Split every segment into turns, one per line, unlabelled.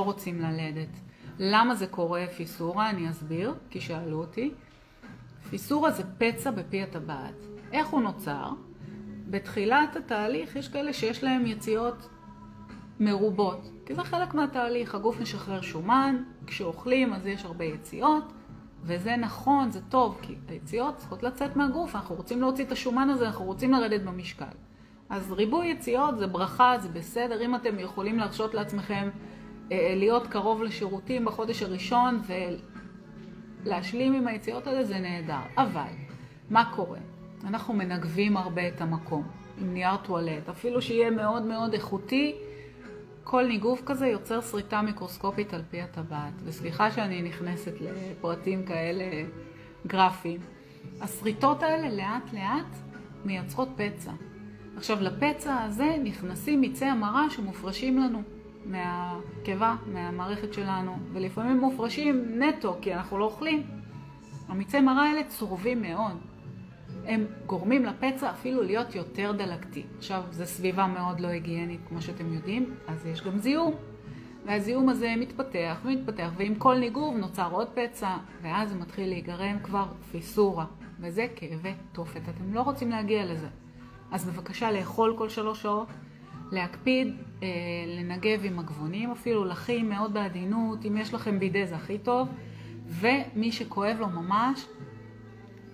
לא רוצים ללדת. למה זה קורה פיסורה? אני אסביר, כי שאלו אותי. פיסורה זה פצע בפי הטבעת. איך הוא נוצר? בתחילת התהליך יש כאלה שיש להם יציאות מרובות, כי זה חלק מהתהליך, הגוף משחרר שומן, כשאוכלים אז יש הרבה יציאות, וזה נכון, זה טוב, כי היציאות צריכות לצאת מהגוף, אנחנו רוצים להוציא את השומן הזה, אנחנו רוצים לרדת במשקל. אז ריבוי יציאות זה ברכה, זה בסדר, אם אתם יכולים להרשות לעצמכם להיות קרוב לשירותים בחודש הראשון ולהשלים עם היציאות האלה, זה נהדר. אבל, מה קורה? אנחנו מנגבים הרבה את המקום עם נייר טואלט, אפילו שיהיה מאוד מאוד איכותי, כל ניגוב כזה יוצר שריטה מיקרוסקופית על פי הטבעת. וסליחה שאני נכנסת לפרטים כאלה גרפיים. השריטות האלה לאט לאט מייצרות פצע. עכשיו, לפצע הזה נכנסים מיצי המרה שמופרשים לנו מהקיבה, מהמערכת שלנו, ולפעמים מופרשים נטו, כי אנחנו לא אוכלים. המיצי מרה האלה צורבים מאוד. הם גורמים לפצע אפילו להיות יותר דלקתי. עכשיו, זו סביבה מאוד לא היגיינית, כמו שאתם יודעים, אז יש גם זיהום. והזיהום הזה מתפתח ומתפתח, ועם כל ניגוב נוצר עוד פצע, ואז מתחיל להיגרם כבר פיסורה, וזה כאבי תופת. אתם לא רוצים להגיע לזה. אז בבקשה לאכול כל שלוש שעות, להקפיד, אה, לנגב עם הגבונים, אפילו לחים מאוד בעדינות, אם יש לכם בידה זה הכי טוב, ומי שכואב לו ממש,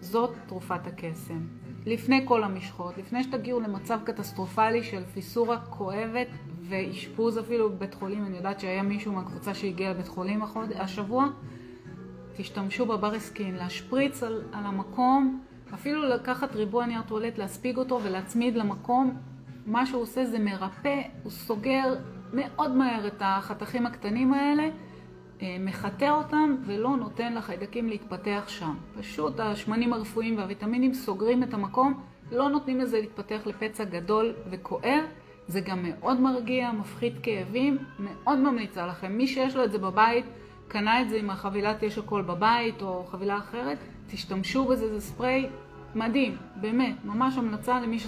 זאת תרופת הקסם. לפני כל המשחות, לפני שתגיעו למצב קטסטרופלי של פיסורה כואבת ואשפוז אפילו בבית חולים, אני יודעת שהיה מישהו מהקבוצה שהגיע לבית חולים החוד... השבוע, תשתמשו בברסקין, להשפריץ על, על המקום, אפילו לקחת ריבוע נייר טואלט, להספיג אותו ולהצמיד למקום. מה שהוא עושה זה מרפא, הוא סוגר מאוד מהר את החתכים הקטנים האלה. אה, מחטא אותם ולא נותן לחיידקים להתפתח שם. פשוט השמנים הרפואיים והוויטמינים סוגרים את המקום, לא נותנים לזה להתפתח לפצע גדול וכואב. זה גם מאוד מרגיע, מפחית כאבים, מאוד ממליצה לכם. מי שיש לו את זה בבית, קנה את זה עם החבילת יש הכל בבית או חבילה אחרת, תשתמשו בזה, זה ספרי מדהים, באמת, ממש המלצה למי ש...